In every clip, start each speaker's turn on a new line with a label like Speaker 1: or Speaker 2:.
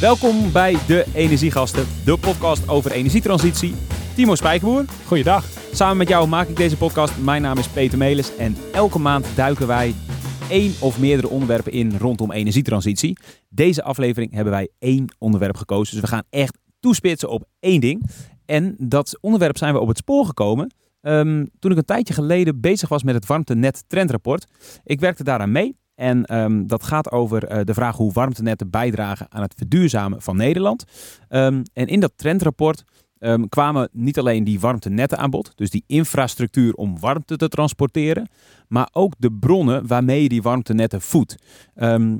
Speaker 1: Welkom bij De Energiegasten, de podcast over energietransitie. Timo Spijkerboer.
Speaker 2: Goeiedag.
Speaker 1: Samen met jou maak ik deze podcast. Mijn naam is Peter Melis en elke maand duiken wij één of meerdere onderwerpen in rondom energietransitie. Deze aflevering hebben wij één onderwerp gekozen, dus we gaan echt toespitsen op één ding. En dat onderwerp zijn we op het spoor gekomen ehm, toen ik een tijdje geleden bezig was met het warmtenet trendrapport. Ik werkte daaraan mee en ehm, dat gaat over eh, de vraag hoe warmtenetten bijdragen aan het verduurzamen van Nederland. Ehm, en in dat trendrapport ehm, kwamen niet alleen die warmtenetten aan bod, dus die infrastructuur om warmte te transporteren, maar ook de bronnen waarmee je die warmtenetten voedt.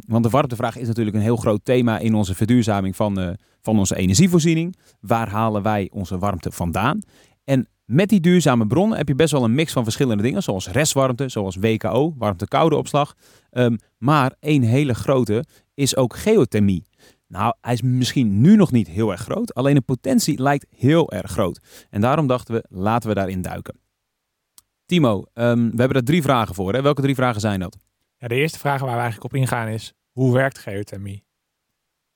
Speaker 1: Want de warmtevraag is natuurlijk een heel groot thema in onze verduurzaming van, eh, van onze energievoorziening. Waar halen wij onze warmte vandaan? En met die duurzame bronnen heb je best wel een mix van verschillende dingen, zoals restwarmte, zoals WKO, warmte-koude opslag. Ehm, maar één hele grote is ook geothermie. Nou, hij is misschien nu nog niet heel erg groot, alleen de potentie lijkt heel erg groot. En daarom dachten we, laten we daarin duiken. Timo, ehm, we hebben er drie vragen voor. Hè? Welke drie vragen zijn dat?
Speaker 2: Ja, de eerste vraag waar we eigenlijk op ingaan is, hoe werkt geothermie?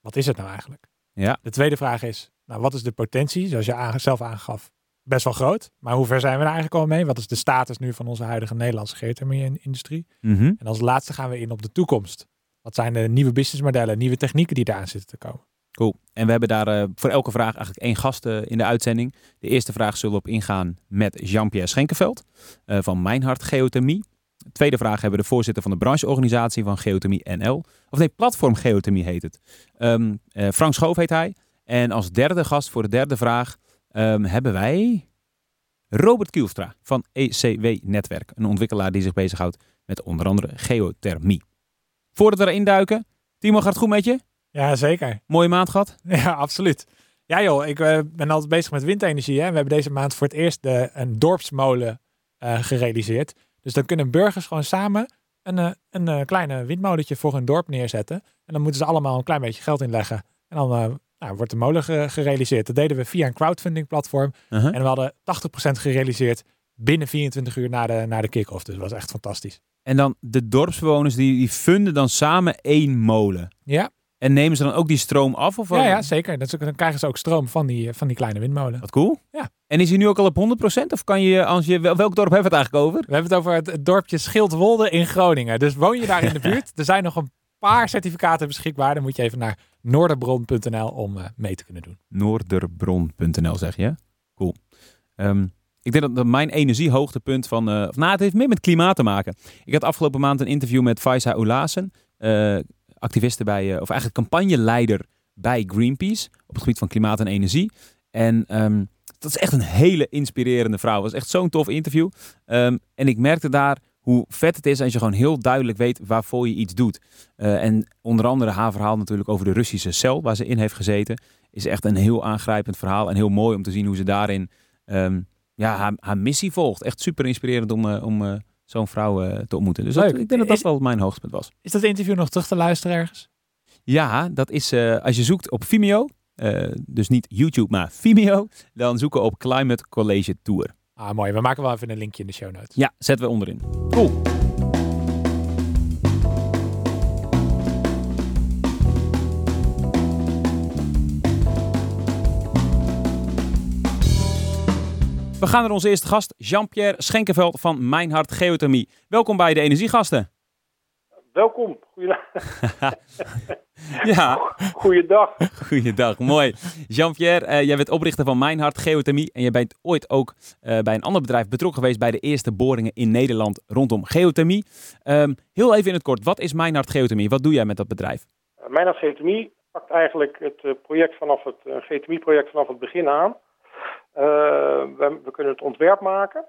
Speaker 2: Wat is het nou eigenlijk?
Speaker 1: Ja.
Speaker 2: De tweede vraag is, nou, wat is de potentie? Zoals je zelf aangaf, best wel groot. Maar hoe ver zijn we daar eigenlijk al mee? Wat is de status nu van onze huidige Nederlandse geothermie-industrie?
Speaker 1: Mhm.
Speaker 2: En als laatste gaan we in op de toekomst. Wat zijn de nieuwe businessmodellen, nieuwe technieken die eraan zitten te komen?
Speaker 1: Cool. En we hebben daar eh, voor elke vraag eigenlijk één gast eh, in de uitzending. De eerste vraag zullen we op ingaan met Jean-Pierre Schenkenveld eh, van Mijnhart Geothermie. De tweede vraag hebben we de voorzitter van de brancheorganisatie van Geothermie NL. Of nee, Platform Geothermie heet het. Ehm, eh, Frank Schoof heet hij. En als derde gast voor de derde vraag ehm, hebben wij Robert Kielstra van ECW Netwerk. Een ontwikkelaar die zich bezighoudt met onder andere geothermie. Voordat we erin duiken, Timo gaat het goed met je?
Speaker 2: Ja, zeker.
Speaker 1: Mooie maand gehad?
Speaker 2: Ja, absoluut. Ja joh, ik eh, ben altijd bezig met windenergie. Hè. We hebben deze maand voor het eerst de, een dorpsmolen eh, gerealiseerd. Dus dan kunnen burgers gewoon samen een, eh, een eh, kleine windmolentje voor hun dorp neerzetten. En dan moeten ze allemaal een klein beetje geld inleggen. En dan nou, wordt de molen ge- gerealiseerd. Dat deden we via een crowdfunding platform.
Speaker 1: Uh-huh.
Speaker 2: En we hadden 80% gerealiseerd binnen 24 uur na de, na de kick-off. Dus dat was echt fantastisch.
Speaker 1: En dan de dorpsbewoners die, die funden dan samen één molen.
Speaker 2: Ja,
Speaker 1: En nemen ze dan ook die stroom af? Of
Speaker 2: ja, ja zeker. Dat is ook- dan krijgen ze ook stroom van die, eh, van die kleine windmolen.
Speaker 1: Wat cool.
Speaker 2: Ja.
Speaker 1: En is hij nu ook al op 100%? Of kan je, als je, wel- welk dorp hebben we het eigenlijk over?
Speaker 2: We hebben het over het, het dorpje Schildwolde in Groningen. Dus woon je daar in de buurt? Er zijn nog een paar certificaten beschikbaar. Dan moet je even naar noorderbron.nl om eh, mee te kunnen doen.
Speaker 1: Noorderbron.nl zeg je? Cool. Ehm, ik denk dat, mijn energiehoogtepunt van... eh, of, nou, het heeft meer met klimaat te maken. Ik had afgelopen maand een interview met Faisa Oulasen. eh activiste bij... of eigenlijk campagneleider bij Greenpeace. Op het gebied van klimaat en energie. En ehm, dat is echt een hele inspirerende vrouw. Het was echt zo'n tof interview. Ehm, en ik merkte daar hoe vet het is als je gewoon heel duidelijk weet waarvoor je iets doet. Eh, en onder andere haar verhaal natuurlijk over de Russische cel waar ze in heeft gezeten. Is echt een heel aangrijpend verhaal. En heel mooi om te zien hoe ze daarin ehm, ja, haar, haar missie volgt. Echt super inspirerend om, eh, om eh, zo'n vrouw te ontmoeten. Dus dat, ik denk dat dat
Speaker 2: Is-
Speaker 1: wel mijn hoogtepunt was.
Speaker 2: Is dat interview nog terug te luisteren ergens?
Speaker 1: Ja, dat is als je zoekt op Vimeo. dus niet YouTube, maar Vimeo. Dan zoeken op Climate College Tour.
Speaker 2: Ah, mooi. We maken wel even een linkje in de show notes.
Speaker 1: Ja, zetten we onderin. Cool. We gaan naar onze eerste gast, Jean-Pierre Schenkenveld van Mijn Hart Geothermie. Welkom bij de Energiegasten.
Speaker 3: Welkom. Goeiedag.
Speaker 1: Ja,
Speaker 3: Goeiedag.
Speaker 1: goeiedag, mooi. Jean-Pierre, eh, jij bent oprichter van Mijn Hart Geothermie en je bent ooit ook eh, bij een ander bedrijf betrokken geweest bij de eerste boringen in Nederland rondom geothermie. Ehm, heel even in het kort, wat is Mijn Hart Geothermie? Wat doe jij met dat bedrijf?
Speaker 3: Uh, Mijn Geotemie pakt eigenlijk het project vanaf het Geotemie-project vanaf het begin aan. We, we, kunnen het ontwerp maken.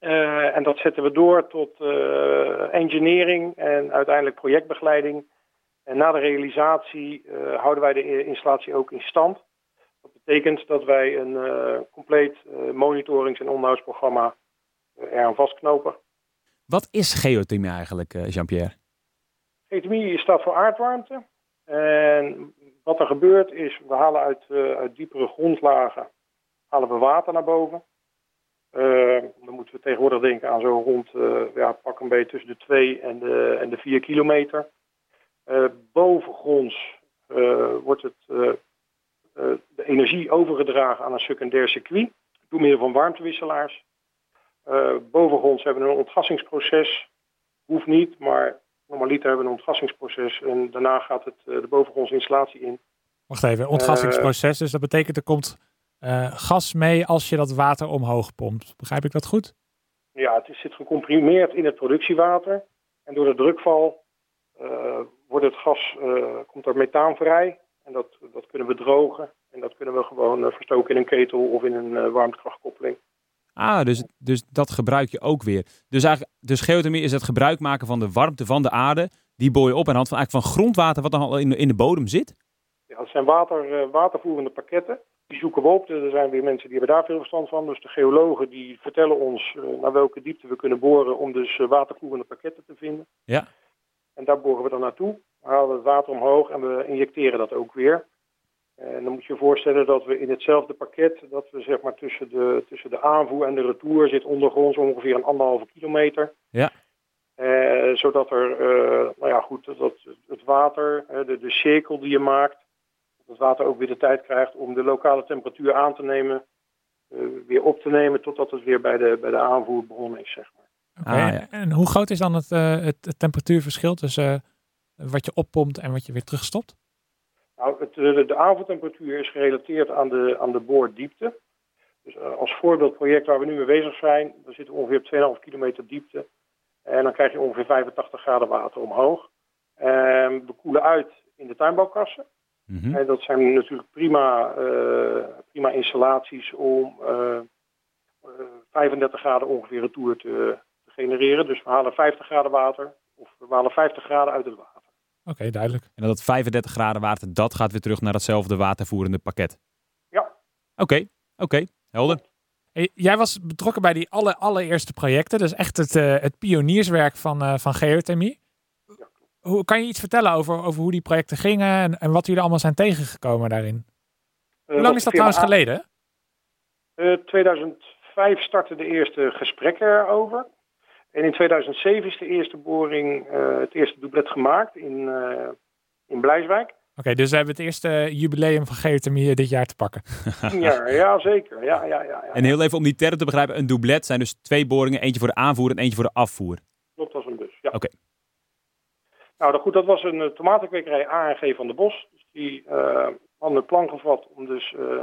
Speaker 3: Uh, en dat zetten we door tot uh, engineering en uiteindelijk projectbegeleiding. En na de realisatie uh, houden wij de installatie ook in stand. Dat betekent dat wij een compleet monitorings- en onderhoudsprogramma eraan vastknopen.
Speaker 1: Wat is geothermie eigenlijk, Jean-Pierre?
Speaker 3: Geothermie staat voor aardwarmte. En wat er gebeurt is, we halen uit, uit diepere grondlagen halen we water naar boven. Uh, moeten we tegenwoordig denken aan zo rond, uh, ja, pak een beetje tussen de 2 en de, en de 4 kilometer. Uh, bovengronds wordt het, de energie overgedragen aan een secundair circuit door middel van warmtewisselaars. bovengronds hebben we een ontgassingsproces. Hoeft niet, maar normaliter hebben we een ontgassingsproces en daarna gaat het de bovengrondse installatie in.
Speaker 2: Wacht even, ontgassingsproces, dus dat betekent er komt gas mee als je dat water omhoog pompt. Begrijp ik dat goed?
Speaker 3: Ja, het zit gecomprimeerd in het productiewater. En door de drukval uh, wordt het gas, uh, komt er methaan vrij. En dat, dat kunnen we drogen. En dat kunnen we gewoon uh, verstoken in een ketel of in een warmtekrachtkoppeling.
Speaker 1: Ah, dus, dus dat gebruik je ook weer. Dus, eigenlijk, dus geothermie is het gebruik maken van de warmte van de aarde. Die boor je op aan de hand van, eigenlijk van grondwater wat dan al in de, in de bodem zit?
Speaker 3: Ja, dat zijn water, watervoerende pakketten. Die zoeken we op. Er zijn weer mensen die hebben daar veel verstand van. Dus de geologen die vertellen ons uh, naar welke diepte we kunnen boren om dus uh, watervoerende pakketten te vinden.
Speaker 1: Ja.
Speaker 3: En daar boren we dan naartoe. We halen het water omhoog en we injecteren dat ook weer. En dan moet je je voorstellen dat we in hetzelfde pakket, dat we zeg maar tussen de, tussen de aanvoer en de retour zit ondergronds ongeveer een anderhalve kilometer.
Speaker 1: Ja.
Speaker 3: Uh, zodat er, nou ja goed, dat het water, de, de cirkel die je maakt, het water ook weer de tijd krijgt om de lokale temperatuur aan te nemen, uh, weer op te nemen totdat het weer bij de, bij de aanvoer begonnen is, zeg maar.
Speaker 2: Okay. Ah, ja. En hoe groot is dan het, uh, het, het, temperatuurverschil tussen uh, wat je oppompt en wat je weer terugstopt?
Speaker 3: Nou, het, de, de aanvoertemperatuur is gerelateerd aan de, aan de boordiepte. Dus als voorbeeldproject waar we nu mee bezig zijn, daar zitten ongeveer 2,5 kilometer diepte. En dan krijg je ongeveer 85 graden water omhoog. En we koelen uit in de tuinbouwkassen. Mm -hmm. En dat zijn natuurlijk prima, uh, prima installaties om uh, uh, 35 graden ongeveer retour te, te, genereren. Dus we halen 50 graden water of we halen 50 graden uit het water.
Speaker 2: Oké, okay, duidelijk.
Speaker 1: En dat 35 graden water, dat gaat weer terug naar datzelfde watervoerende pakket?
Speaker 3: Ja.
Speaker 1: Oké, okay, oké, okay. helder.
Speaker 2: Hey, jij was betrokken bij die alle, allereerste projecten. Dus echt het, uh, het pionierswerk van, van geothermie. Hoe, kan je iets vertellen over, over hoe die projecten gingen en, en wat jullie allemaal zijn tegengekomen daarin? Uh, hoe lang is dat trouwens A geleden?
Speaker 3: Uh, 2005 startten de eerste gesprekken erover. En in 2007 is de eerste boring, uh, het eerste dublet gemaakt in, uh, in Blijswijk.
Speaker 2: Oké, okay, dus we hebben het eerste jubileum van geothermie dit jaar te pakken.
Speaker 3: ja, ja, zeker. Ja, ja, ja, ja,
Speaker 1: En heel even om die term te begrijpen, een dublet zijn dus twee boringen, eentje voor de aanvoer en eentje voor de afvoer.
Speaker 3: Klopt als een bus, ja.
Speaker 1: Oké. Okay.
Speaker 3: Nou goed, dat was een uh, tomatenkwekerij ANG van de Bos. Dus die uh, hadden het plan gevat om dus uh,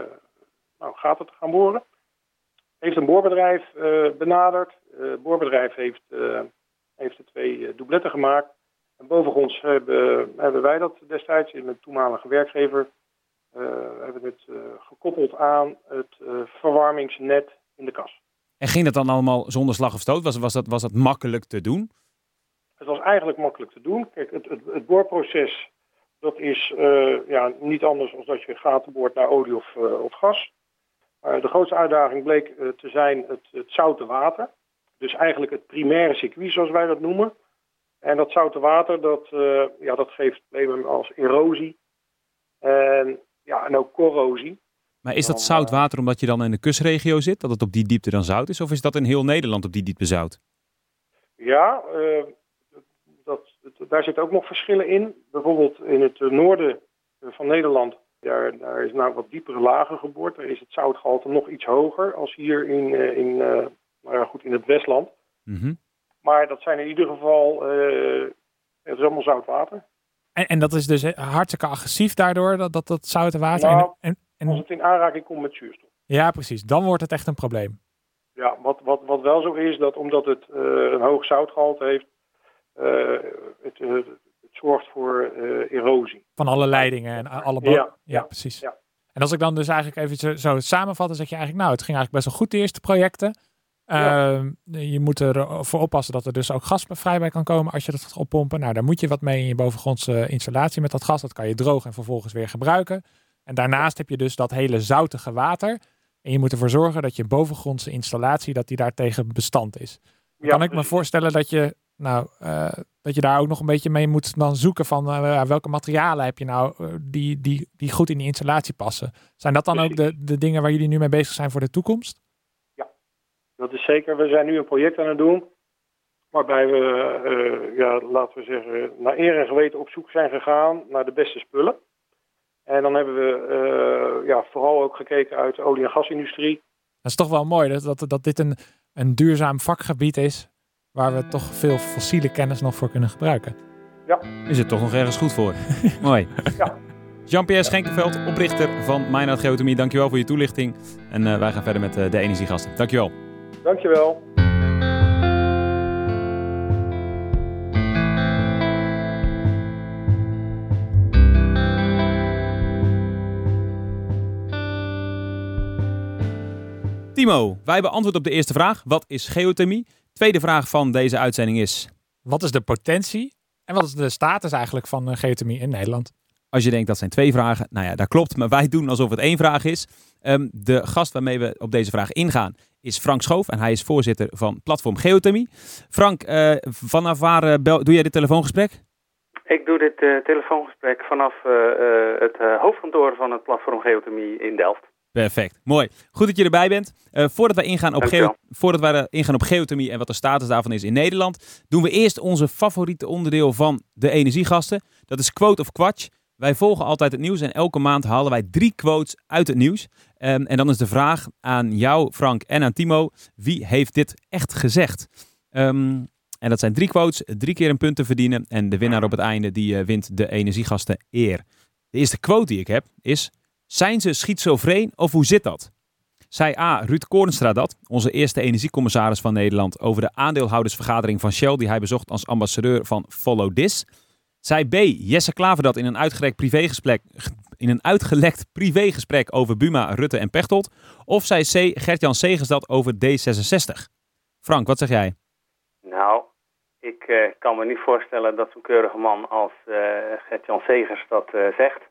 Speaker 3: nou, gaten te gaan boren. Heeft een boorbedrijf benaderd. Het boorbedrijf heeft, heeft de twee doubletten gemaakt. En bovengronds hebben, hebben wij dat destijds in mijn toenmalige werkgever hebben het gekoppeld aan het verwarmingsnet in de kas.
Speaker 1: En ging dat dan allemaal zonder slag of stoot? Was, was, dat, was dat makkelijk te doen?
Speaker 3: Het was eigenlijk makkelijk te doen. Kijk, het, het, het boorproces dat is uh, ja, niet anders dan dat je gaten boort naar olie of, uh, of gas. Maar de grootste uitdaging bleek uh, te zijn het, het zoute water. Dus eigenlijk het primaire circuit, zoals wij dat noemen. En dat zoute water, dat, ja, dat geeft problemen als erosie en, ja, en ook corrosie.
Speaker 1: Maar is dat zout water omdat je dan in de kustregio zit, dat het op die diepte dan zout is? Of is dat in heel Nederland op die diepte zout?
Speaker 3: Ja, daar zitten ook nog verschillen in. Bijvoorbeeld in het noorden van Nederland, daar, daar is nou wat diepere lagen geboord. Daar is het zoutgehalte nog iets hoger als hier in, in, nou ja, goed, in het Westland.
Speaker 1: Mm -hmm.
Speaker 3: Maar dat zijn in ieder geval, uh, het is allemaal zout water.
Speaker 2: En, en dat is dus hartstikke agressief daardoor, dat, dat, dat zoute water?
Speaker 3: Nou,
Speaker 2: en, en,
Speaker 3: als het in aanraking komt met zuurstof.
Speaker 2: Ja, precies. Dan wordt het echt een probleem.
Speaker 3: Ja, wat, wat, wat wel zo is, dat omdat het uh, een hoog zoutgehalte heeft, het, uh, het, zorgt voor uh, erosie.
Speaker 2: Van alle leidingen en alle
Speaker 3: ja, ja,
Speaker 2: ja, precies.
Speaker 3: Ja.
Speaker 2: En als ik dan dus eigenlijk even zo, zo samenvat, dan zeg je eigenlijk, nou, het ging eigenlijk best wel goed de eerste projecten. Ja. Je moet ervoor oppassen dat er dus ook gas vrij bij kan komen als je dat gaat oppompen. Nou, daar moet je wat mee in je bovengrondse installatie met dat gas. Dat kan je drogen en vervolgens weer gebruiken. En daarnaast heb je dus dat hele zoutige water. En je moet ervoor zorgen dat je bovengrondse installatie, dat die daartegen bestand is. Kan ik me voorstellen dat je nou, uh, dat je daar ook nog een beetje mee moet dan zoeken van uh, welke materialen heb je nou uh, die, die, die goed in die installatie passen. Zijn dat dan ook de, de dingen waar jullie nu mee bezig zijn voor de toekomst?
Speaker 3: Ja, dat is zeker. We zijn nu een project aan het doen waarbij we, ja, laten we zeggen, naar eer en geweten op zoek zijn gegaan naar de beste spullen. En dan hebben we eh, ja, vooral ook gekeken uit de olie- en gasindustrie.
Speaker 2: Dat is toch wel mooi dat, dat, dat dit een, een duurzaam vakgebied is. Waar we toch veel fossiele kennis nog voor kunnen gebruiken.
Speaker 1: Is het toch nog ergens goed voor? Mooi.
Speaker 3: Ja.
Speaker 1: Jean-Pierre Schenkenveld, oprichter van Mijnhout Geothermie. Dankjewel voor je toelichting. En eh, wij gaan verder met eh, de energiegasten. Dankjewel.
Speaker 3: Dankjewel.
Speaker 1: Timo, wij hebben antwoord op de eerste vraag. Wat is geothermie? Tweede vraag van deze uitzending is...
Speaker 2: Wat is de potentie en wat is de status eigenlijk van eh, geothermie in Nederland?
Speaker 1: Als je denkt dat zijn twee vragen, nou ja, dat klopt. Maar wij doen alsof het één vraag is. Ehm, de gast waarmee we op deze vraag ingaan is Frank Schoof. En hij is voorzitter van Platform Geothermie. Frank, eh, vanaf waar eh, bel- doe jij dit telefoongesprek?
Speaker 4: Ik doe dit eh, telefoongesprek vanaf eh, eh, het hoofdkantoor van het platform Geothermie in Delft.
Speaker 1: Perfect, mooi. Goed dat je erbij bent. Eh, voordat, wij ingaan op geo- voordat wij ingaan op geothermie en wat de status daarvan is in Nederland, doen we eerst onze favoriete onderdeel van de energiegasten. Dat is quote of quatsch. Wij volgen altijd het nieuws en elke maand halen wij drie quotes uit het nieuws. Ehm, en dan is de vraag aan jou, Frank, en aan Timo: wie heeft dit echt gezegd? Ehm, en dat zijn drie quotes, drie keer een punt te verdienen. En de winnaar op het einde die eh, wint de energiegasten eer. De eerste quote die ik heb is: Zijn ze schizofreen of hoe zit dat? Zei A. Ruud Koornstra dat, onze eerste energiecommissaris van Nederland, over de aandeelhoudersvergadering van Shell die hij bezocht als ambassadeur van Follow This. Zei B. Jesse Klaver dat in een uitgelekt privégesprek, in een uitgelekt privégesprek over Buma, Rutte en Pechtold. Of zei C. Gert-Jan Segers dat over D66. Frank, wat zeg jij?
Speaker 4: Nou, ik eh, kan me niet voorstellen dat zo'n keurige man als eh Gert-Jan Segers dat eh, zegt.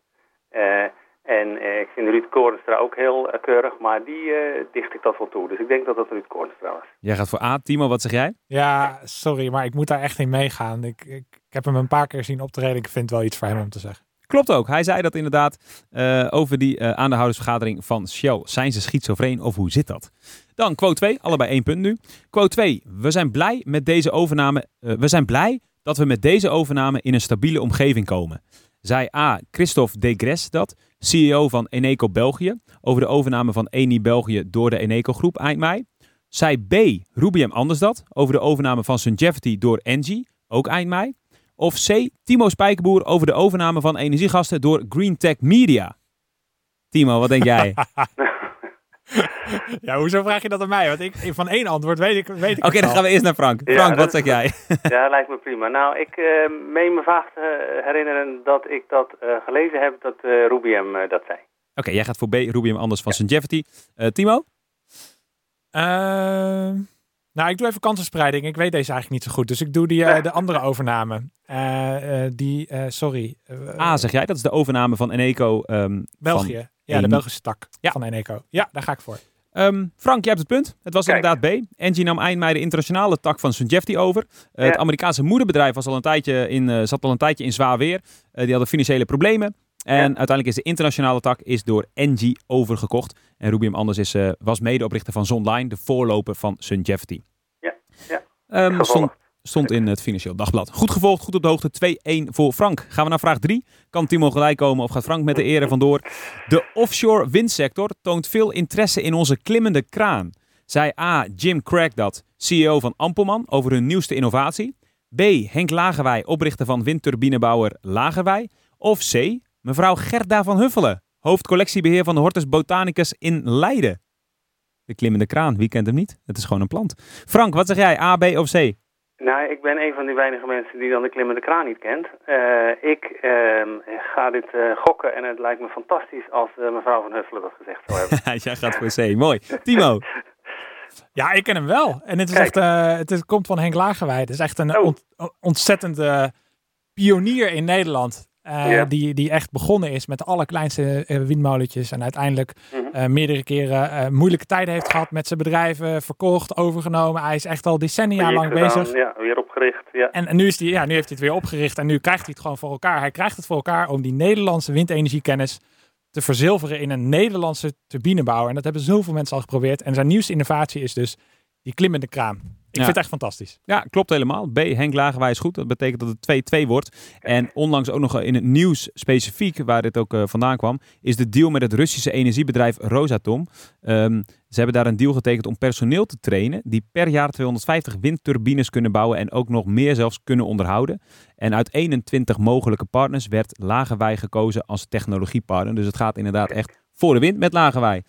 Speaker 4: Ik vind Ruud Koornstra ook heel eh, keurig, maar die eh, dicht ik dat wel toe. Dus ik denk dat dat Ruud Koornstra was.
Speaker 1: Jij gaat voor A. Timo, wat zeg jij?
Speaker 2: Ja, sorry, maar ik moet daar echt in meegaan. Ik, ik, ik heb hem een paar keer zien optreden. Ik vind wel iets voor hem om te zeggen.
Speaker 1: Klopt ook. Hij zei dat inderdaad eh, over die eh, aandeelhoudersvergadering van Shell. Zijn ze schizofreen of hoe zit dat? Dan quote 2, allebei één punt nu. Quote 2, we zijn blij met deze overname. eh, we zijn blij dat we met deze overname in een stabiele omgeving komen. Zei A. Christophe Degres dat, CEO van Eneco België, over de overname van Eni België door de Eneco Groep eind mei. Zei B. Rubiem Anders dat, over de overname van Sungevity door Engie, ook eind mei. Of C. Timo Spijkerboer over de overname van energiegasten door Green Tech Media. Timo, wat denk jij?
Speaker 2: Ja, hoezo vraag je dat aan mij? Want ik, van één antwoord weet ik, weet ik
Speaker 1: Oké,
Speaker 2: het
Speaker 1: dan gaan we eerst naar Frank.
Speaker 4: Ja,
Speaker 1: Frank, wat zeg jij?
Speaker 4: ja, lijkt me prima. Nou, ik eh, meen me vaag te herinneren dat ik dat eh, gelezen heb dat eh Rubiem eh, dat zei.
Speaker 1: Oké, jij gaat voor B. Rubiem Anders van Sungevity. Eh, Timo?
Speaker 2: Ehm, nou, ik doe even kansenspreiding. Ik weet deze eigenlijk niet zo goed. Dus ik doe die, eh, de andere overname. Eh, eh, die, eh, sorry.
Speaker 1: A, zeg jij. Dat is de overname van Eneco. ehm,
Speaker 2: België.
Speaker 1: van-
Speaker 2: ja, de
Speaker 1: Eni-
Speaker 2: Belgische tak
Speaker 1: Ja.
Speaker 2: van Eneco. Ja, daar ga ik voor.
Speaker 1: Ehm, Frank, je hebt het punt. Het was
Speaker 4: Kijk.
Speaker 1: inderdaad B. Engie nam eind mei de internationale tak van Sungevity over. Eh, Het. Amerikaanse moederbedrijf was al een tijdje in, eh, zat al een tijdje in zwaar weer. Eh, die hadden financiële problemen. En uiteindelijk is de internationale tak is door Engie overgekocht. En Rubiem Anders is, eh, was medeoprichter van Zonline, de voorloper van Sungevity.
Speaker 4: Ja, ja.
Speaker 1: Ehm, stond, stond in het Financieel Dagblad. Goed gevolgd, goed op de hoogte. 2-1 voor Frank. Gaan we naar vraag 3. Kan Timo gelijk komen of gaat Frank met de ere vandoor? De offshore windsector toont veel interesse in onze klimmende kraan. Zei A. Jim Craig dat, CEO van Ampelman, over hun nieuwste innovatie. B. Henk Lagerwij, oprichter van windturbinebouwer Lagerwij. Of C. Mevrouw Gerda van Huffelen, hoofdcollectiebeheer van de Hortus Botanicus in Leiden. De klimmende kraan, wie kent hem niet? Het is gewoon een plant. Frank, wat zeg jij? A, B of C?
Speaker 4: Nou, ik ben een van die weinige mensen die dan de klimmende kraan niet kent. Eh, ik ehm, ga dit eh, gokken en het lijkt me fantastisch als eh, mevrouw van Huffelen dat gezegd zou hebben.
Speaker 1: Jij gaat voor C. Mooi. Timo.
Speaker 2: Ja, ik ken hem wel. En het, is
Speaker 4: Kijk.
Speaker 2: echt, eh, het is- komt van Henk Lagerwij. Het is echt een
Speaker 4: Oh.
Speaker 2: ont- ontzettende pionier in Nederland. Eh,
Speaker 4: Ja.
Speaker 2: die, die echt begonnen is met de allerkleinste eh, windmolentjes. En uiteindelijk
Speaker 4: Mhm.
Speaker 2: eh, meerdere keren moeilijke tijden heeft gehad met zijn bedrijven. Verkocht, overgenomen. Hij is echt al decennia lang
Speaker 4: gedaan,
Speaker 2: bezig.
Speaker 4: Ja, weer opgericht. Ja.
Speaker 2: En, en nu, is die, ja, nu heeft hij het weer opgericht. En nu krijgt hij het gewoon voor elkaar. Hij krijgt het voor elkaar om die Nederlandse windenergiekennis te verzilveren in een Nederlandse turbinebouwer. En dat hebben zoveel mensen al geprobeerd. En zijn nieuwste innovatie is dus die klimmende kraan. Ik vind het echt fantastisch.
Speaker 1: Ja, klopt helemaal. B, Henk Lagerwij is goed. Dat betekent dat het 2-2 wordt. En onlangs ook nog in het nieuws specifiek, waar dit ook uh, vandaan kwam, is de deal met het Russische energiebedrijf Rosatom. Um, ze hebben daar een deal getekend om personeel te trainen die per jaar 250 windturbines kunnen bouwen en ook nog meer zelfs kunnen onderhouden. En uit 21 mogelijke partners werd Lagerwij gekozen als technologiepartner. Dus het gaat inderdaad echt voor de wind met Lagerwij. 2-2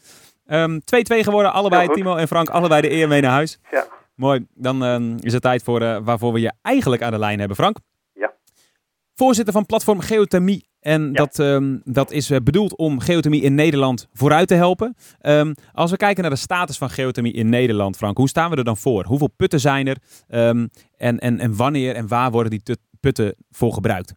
Speaker 1: um, geworden, allebei Timo en Frank, allebei de eer mee naar huis.
Speaker 4: Ja.
Speaker 1: Mooi, dan um, is het tijd voor uh, waarvoor we je eigenlijk aan de lijn hebben, Frank.
Speaker 4: Ja.
Speaker 1: Voorzitter van platform Geothermie. En ja. dat, um, dat is uh, bedoeld om geothermie in Nederland vooruit te helpen. Um, als we kijken naar de status van geothermie in Nederland, Frank, hoe staan we er dan voor? Hoeveel putten zijn er? en, en, en wanneer en waar worden die putten voor gebruikt?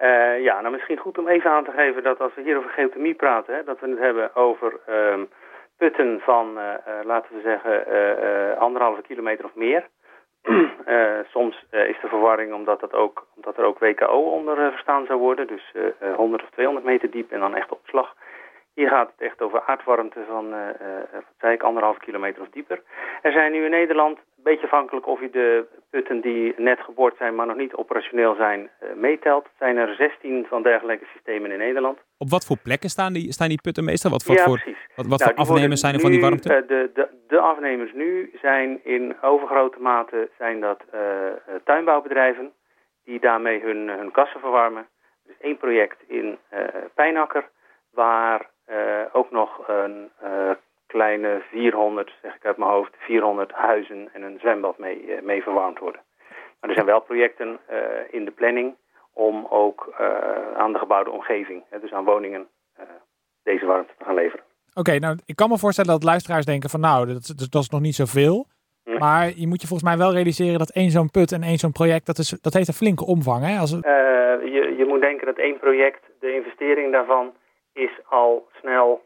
Speaker 4: Uh, ja, nou misschien goed om even aan te geven dat als we hier over geothermie praten, hè, dat we het hebben over um, putten van, uh, uh, laten we zeggen, anderhalve kilometer of meer. soms is de verwarring omdat, dat ook, omdat er ook WKO onder verstaan zou worden, dus 100 of 200 meter diep en dan echt opslag. Hier gaat het echt over aardwarmte van, uh, wat ik, anderhalf kilometer of dieper. Er zijn nu in Nederland, beetje afhankelijk of je de putten die net geboord zijn, maar nog niet operationeel zijn, uh, meetelt. zijn er 16 van dergelijke systemen in Nederland.
Speaker 1: Op wat voor plekken staan die, staan die putten meestal? Wat, wat ja, voor, precies. Wat, wat nou, voor afnemers zijn er van die warmte?
Speaker 4: Uh, de, de, de afnemers nu zijn in overgrote mate zijn dat tuinbouwbedrijven die daarmee hun, hun kassen verwarmen. Er is één project in Pijnakker waar uh, ook nog een uh, kleine 400, zeg ik uit mijn hoofd, 400 huizen en een zwembad mee, uh, mee verwarmd worden. Maar er zijn wel projecten in de planning om ook aan de gebouwde omgeving, dus aan woningen, deze warmte te gaan leveren.
Speaker 2: Oké, okay, nou ik kan me voorstellen dat luisteraars denken van nou, dat, dat, dat is nog niet zoveel. Hm. Maar je moet je volgens mij wel realiseren dat één zo'n put en één zo'n project, dat, is, dat heeft een flinke omvang. Hè? Als
Speaker 4: je, je moet denken dat één project, de investering daarvan is al snel,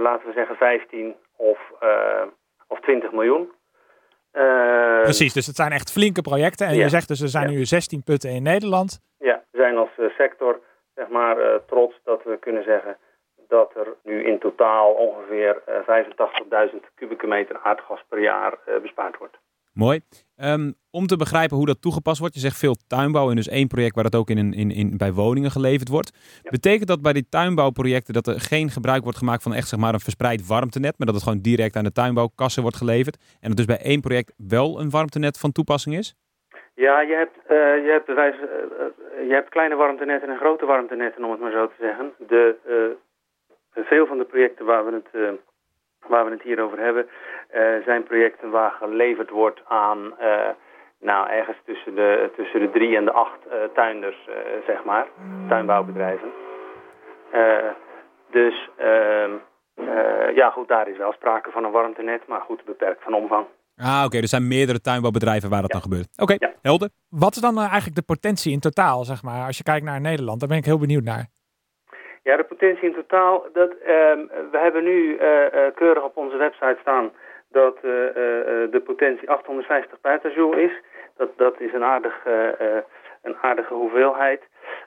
Speaker 4: laten we zeggen, 15 of, uh, of 20 miljoen.
Speaker 2: Precies, dus het zijn echt flinke projecten. En ja. je zegt dus er zijn ja. nu 16 putten in Nederland.
Speaker 4: Ja, we zijn als sector zeg maar, trots dat we kunnen zeggen dat er nu in totaal ongeveer 85.000 kubieke meter aardgas per jaar bespaard wordt.
Speaker 1: Mooi. Um, om te begrijpen hoe dat toegepast wordt, je zegt veel tuinbouw en dus één project waar dat ook in, in, in, bij woningen geleverd wordt. Ja. Betekent dat bij die tuinbouwprojecten dat er geen gebruik wordt gemaakt van echt zeg maar een verspreid warmtenet, maar dat het gewoon direct aan de tuinbouwkassen wordt geleverd en dat dus bij één project wel een warmtenet van toepassing is?
Speaker 4: Ja, je hebt, uh, je hebt, bewijs, uh, uh, je hebt kleine warmtenetten en grote warmtenetten, om het maar zo te zeggen. De, veel van de projecten waar we het waar we het hier over hebben, uh, zijn projecten waar geleverd wordt aan, uh, nou, ergens tussen de, tussen de drie en de acht uh, tuinders, zeg maar, tuinbouwbedrijven. dus, ehm, ja goed, daar is wel sprake van een warmtenet, maar goed, beperkt van omvang.
Speaker 1: Ah, oké. Okay. Er zijn meerdere tuinbouwbedrijven waar dat
Speaker 4: ja.
Speaker 1: dan gebeurt. Oké, okay. ja. helder.
Speaker 2: Wat is dan eigenlijk de potentie in totaal, zeg maar, als je kijkt naar Nederland? Daar ben ik heel benieuwd naar.
Speaker 4: Ja, de potentie in totaal, dat, uh, we hebben nu uh, uh, keurig op onze website staan dat de potentie 850 petajoule is. Dat, dat is een, aardig, een aardige hoeveelheid.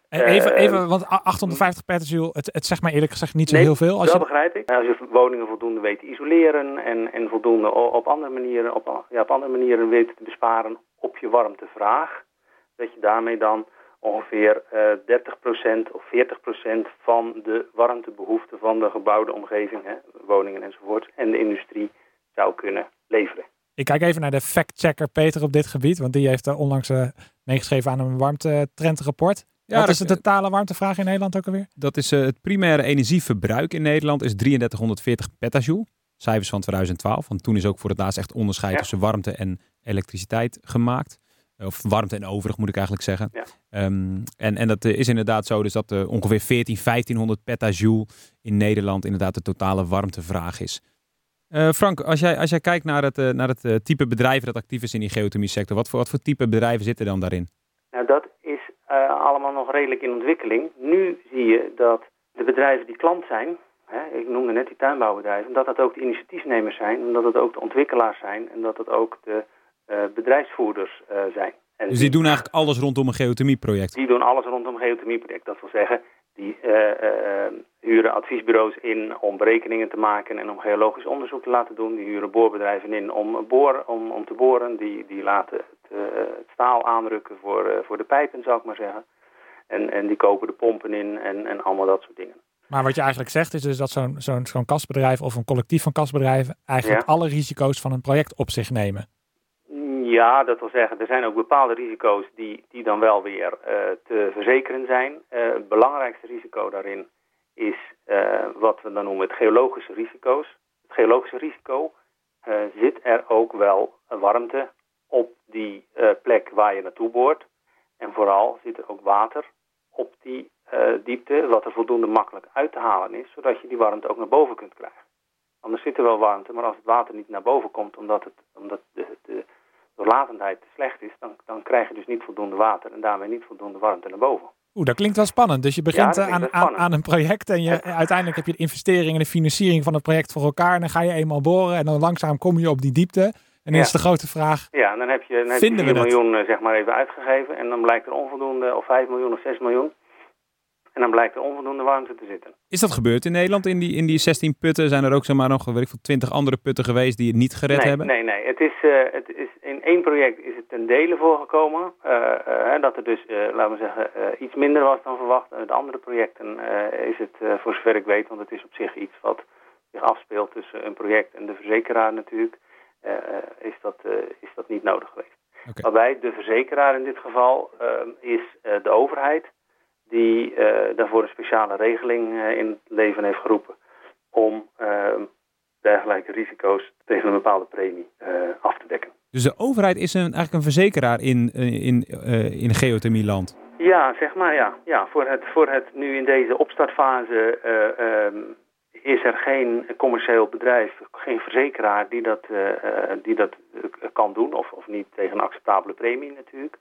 Speaker 2: Even, even want 850 petajoule, het, het zegt mij eerlijk gezegd niet zo
Speaker 4: nee,
Speaker 2: heel veel.
Speaker 4: Als dat je... begrijp ik. Als je woningen voldoende weet te isoleren en, en voldoende op andere manieren, op, ja, op andere manieren weet te besparen op je warmtevraag, dat je daarmee dan ongeveer uh, 30% of 40% van de warmtebehoeften van de gebouwde omgeving, hè, woningen enzovoort, en de industrie zou kunnen leveren.
Speaker 2: Ik kijk even naar de factchecker Peter op dit gebied, want die heeft uh, onlangs uh, meegeschreven aan een warmtetrendrapport. Ja, Wat is de totale warmtevraag in Nederland ook alweer?
Speaker 1: Dat is uh, het primaire energieverbruik in Nederland is 3340 petajoule. Cijfers van 2012, want toen is ook voor het laatst echt onderscheid ja. tussen warmte en elektriciteit gemaakt. Of warmte en overig moet ik eigenlijk zeggen.
Speaker 4: Ja.
Speaker 1: Um, en, en dat is inderdaad zo, dus dat uh, ongeveer 14, 1500 petajoule in Nederland inderdaad de totale warmtevraag is. Uh, Frank, als jij, als jij kijkt naar het, uh, naar het type bedrijven dat actief is in die geothermie sector, wat voor, wat voor type bedrijven zitten dan daarin?
Speaker 4: Nou, dat is allemaal nog redelijk in ontwikkeling. Nu zie je dat de bedrijven die klant zijn, hè, ik noemde net die tuinbouwbedrijven, dat dat ook de initiatiefnemers zijn, en dat het ook de ontwikkelaars zijn en dat het ook de bedrijfsvoerders zijn.
Speaker 1: En dus die doen eigenlijk alles rondom een geothermieproject?
Speaker 4: Die doen alles rondom een geothermieproject. Dat wil zeggen, die, uh, uh, huren adviesbureaus in om berekeningen te maken en om geologisch onderzoek te laten doen. Die huren boorbedrijven in om, boor, om, om te boren. Die, die laten het, uh, het staal aanrukken voor, uh, voor de pijpen, zou ik maar zeggen. En, en die kopen de pompen in en, en allemaal dat soort dingen.
Speaker 2: Maar wat je eigenlijk zegt is dus dat zo'n zo'n zo'n kasbedrijf of een collectief van kasbedrijven eigenlijk
Speaker 4: Ja.
Speaker 2: alle risico's van een project op zich nemen.
Speaker 4: Ja, dat wil zeggen, er zijn ook bepaalde risico's die, die dan wel weer eh, te verzekeren zijn. Eh, het belangrijkste risico daarin is eh, wat we dan noemen het geologische risico's. Het geologische risico zit er ook wel warmte op die plek waar je naartoe boort. En vooral zit er ook water op die diepte, wat er voldoende makkelijk uit te halen is, zodat je die warmte ook naar boven kunt krijgen. Anders zit er wel warmte, maar als het water niet naar boven komt omdat, het, omdat de, de doorlatendheid te slecht is, dan, dan krijg je dus niet voldoende water en daarmee niet voldoende warmte naar boven.
Speaker 2: Oeh, dat klinkt wel spannend. Dus je begint eh, aan, aan, aan een project en je, uiteindelijk heb je de investering en de financiering van het project voor elkaar. En dan ga je eenmaal boren en dan langzaam kom je op die diepte. En dan
Speaker 4: Ja.
Speaker 2: is de grote vraag,
Speaker 4: Ja, en dan heb je, dan heb je
Speaker 2: Vinden we
Speaker 4: 4
Speaker 2: dat?
Speaker 4: miljoen eh, zeg maar even uitgegeven en dan blijkt er onvoldoende, of 5 miljoen of 6 miljoen. En dan blijkt er onvoldoende warmte te zitten.
Speaker 1: Is dat gebeurd in Nederland? In die, in die 16 putten zijn er ook zomaar nog weet ik, veel, 20 andere putten geweest die het niet gered
Speaker 4: nee,
Speaker 1: hebben?
Speaker 4: Nee, nee. Het is, eh, het is, in één project is het ten dele voorgekomen. eh, eh, dat er dus, laten we zeggen, iets minder was dan verwacht. En de andere projecten is het, voor zover ik weet, want het is op zich iets wat zich afspeelt tussen een project en de verzekeraar natuurlijk, is, dat, is dat niet nodig geweest. Waarbij de verzekeraar in dit geval eh, is de overheid die eh, daarvoor een speciale regeling eh, in het leven heeft geroepen om eh, dergelijke risico's tegen een bepaalde premie af te dekken.
Speaker 1: Dus de overheid is een, eigenlijk een verzekeraar in, in, in geothermieland.
Speaker 4: Ja, zeg maar ja. ja voor, het, voor het nu in deze opstartfase eh, ehm, is er geen commercieel bedrijf, geen verzekeraar die dat, die dat kan doen. Of, of niet tegen een acceptabele premie natuurlijk,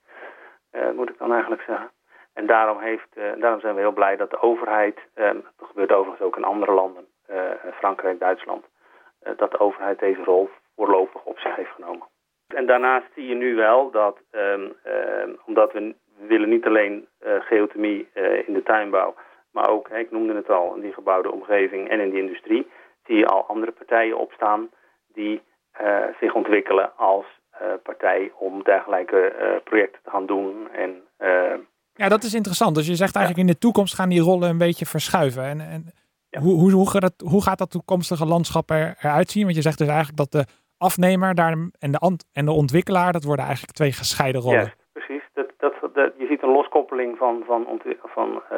Speaker 4: eh, moet ik dan eigenlijk zeggen. En daarom, heeft, eh, daarom zijn we heel blij dat de overheid, eh, dat gebeurt overigens ook in andere landen, eh, Frankrijk, Duitsland, eh, dat de overheid deze rol voorlopig op zich heeft genomen. En daarnaast zie je nu wel dat, ehm, ehm, omdat we, willen niet alleen eh, geothermie eh, in de tuinbouw, maar ook, ik noemde het al, in die gebouwde omgeving en in die industrie, zie je al andere partijen opstaan die eh, zich ontwikkelen als eh, partij om dergelijke eh, projecten te gaan doen. En eh,
Speaker 2: ja dat is interessant. Dus je zegt eigenlijk in de toekomst gaan die rollen een beetje verschuiven. En, en
Speaker 4: Ja.
Speaker 2: hoe, hoe, hoe, gaat dat, hoe gaat dat toekomstige landschap er, eruit zien? Want je zegt dus eigenlijk dat de afnemer daar en, de, en de ontwikkelaar, dat worden eigenlijk twee gescheiden rollen.
Speaker 4: Juist, precies. Dat, dat, dat, je ziet een loskoppeling van, van, van eh,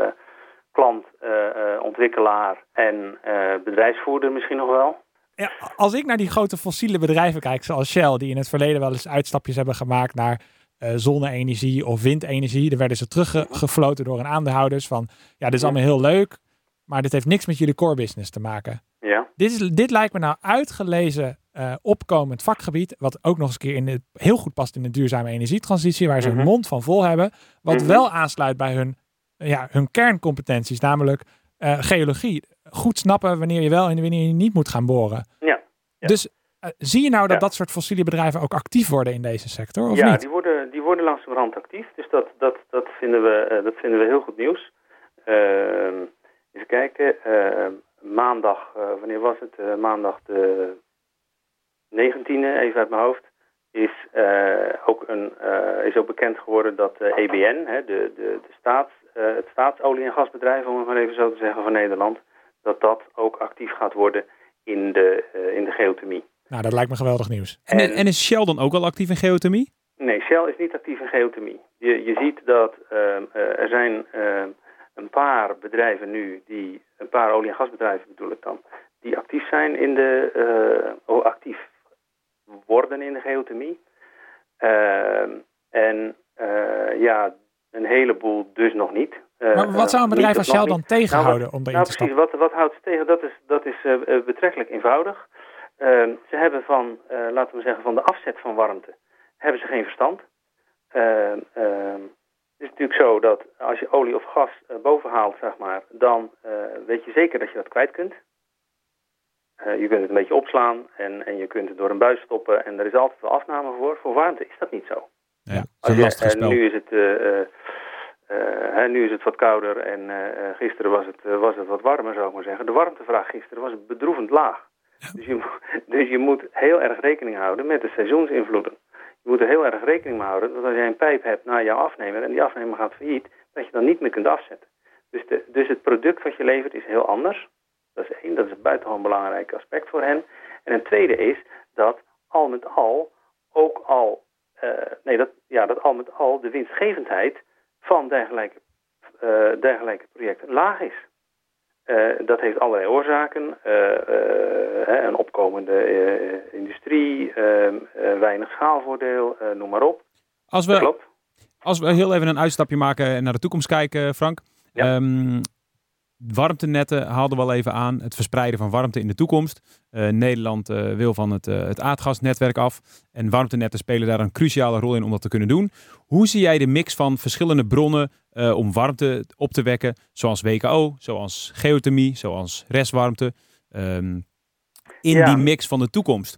Speaker 4: klant, eh, eh, ontwikkelaar en bedrijfsvoerder misschien nog wel.
Speaker 2: Ja, als ik naar die grote fossiele bedrijven kijk, zoals Shell, die in het verleden wel eens uitstapjes hebben gemaakt naar eh, zonne-energie of windenergie, dan werden ze teruggefloten door een aandeelhouders van, ja, dit is allemaal heel leuk, maar dit heeft niks met jullie core business te maken.
Speaker 4: Ja,
Speaker 2: Dit, is, dit lijkt me nou uitgelezen eh, opkomend vakgebied, wat ook nog eens een keer in de, heel goed past in de duurzame energietransitie, waar ze hun
Speaker 4: Mhm.
Speaker 2: mond van vol hebben, wat
Speaker 4: Mhm.
Speaker 2: wel aansluit bij hun, ja, hun kerncompetenties, namelijk eh, geologie. Goed snappen wanneer je wel en wanneer je niet moet gaan boren.
Speaker 4: ja. Ja.
Speaker 2: Dus zie je nou dat
Speaker 4: Ja.
Speaker 2: dat soort fossiele bedrijven ook actief worden in deze sector, of
Speaker 4: ja
Speaker 2: niet?
Speaker 4: die, worden, die worden langzamerhand actief. Dus dat, dat, dat, vinden, we, eh, dat vinden we heel goed nieuws. Ehm, even kijken. ehm, maandag, eh, wanneer was het? Eh, maandag de 19e, even uit mijn hoofd. Is, eh, ook een, eh, is ook bekend geworden dat de EBN, hè, de, de, de staats, eh, het staatsolie- en gasbedrijf, om het maar even zo te zeggen, van Nederland, dat dat ook actief gaat worden in de, eh, in de geothermie.
Speaker 2: Nou, dat lijkt me geweldig nieuws.
Speaker 1: En,
Speaker 4: En-
Speaker 1: en is Shell dan ook al actief in geothermie?
Speaker 4: Nee, Shell is niet actief in geothermie. Je, je ziet dat ehm, eh, er zijn ehm, een paar bedrijven nu, die, een paar olie- en gasbedrijven bedoel ik dan, die actief zijn in de, eh, oh, actief worden in de geothermie. Ehm, en eh, ja, een heleboel dus nog niet. Eh,
Speaker 2: Maar wat zou een bedrijf als Shell dan tegenhouden om erin
Speaker 4: Nou,
Speaker 2: te
Speaker 4: precies.
Speaker 2: stappen?
Speaker 4: Wat, wat houdt ze tegen? Dat is, dat is betrekkelijk eenvoudig. Ehm, ze hebben van, eh, laten we zeggen, van de afzet van warmte, hebben ze geen verstand. Ehm, ehm, het is natuurlijk zo dat als je olie of gas eh, boven haalt, zeg maar, dan eh, weet je zeker dat je dat kwijt kunt. Je kunt het een beetje opslaan en, en je kunt het door een buis stoppen en er is altijd wel afname voor. Voor warmte is dat niet zo.
Speaker 1: Ja,
Speaker 4: Als je- nu is het, nu is het wat kouder en gisteren was het, was het wat warmer, zou ik maar zeggen. De warmtevraag gisteren was bedroevend laag. Dus, je, dus je moet heel erg rekening houden met de seizoensinvloeden. Je moet er heel erg rekening mee houden dat als jij een pijp hebt naar jouw afnemer en die afnemer gaat failliet, dat je dan niet meer kunt afzetten. Dus, de, dus het product wat je levert is heel anders. Dat is één, dat is een buitengewoon belangrijk aspect voor hen. En een tweede is dat al met al ook al, uh, nee, dat, ja, dat al met al de winstgevendheid van dergelijke, uh, dergelijke projecten laag is. Uh, dat heeft allerlei oorzaken. een opkomende industrie, ehm, weinig schaalvoordeel, noem maar op.
Speaker 1: Als we, klopt. Als we heel even een uitstapje maken en naar de toekomst kijken, Frank. Ja. Um, warmtenetten haalden we al even aan. Het verspreiden van warmte in de toekomst. Uh, Nederland uh, wil van het, uh, het aardgasnetwerk af. En warmtenetten spelen daar een cruciale rol in om dat te kunnen doen. Hoe zie jij de mix van verschillende bronnen om warmte op te wekken? Zoals WKO, zoals geothermie, zoals restwarmte. Um, in ja. die mix van de toekomst.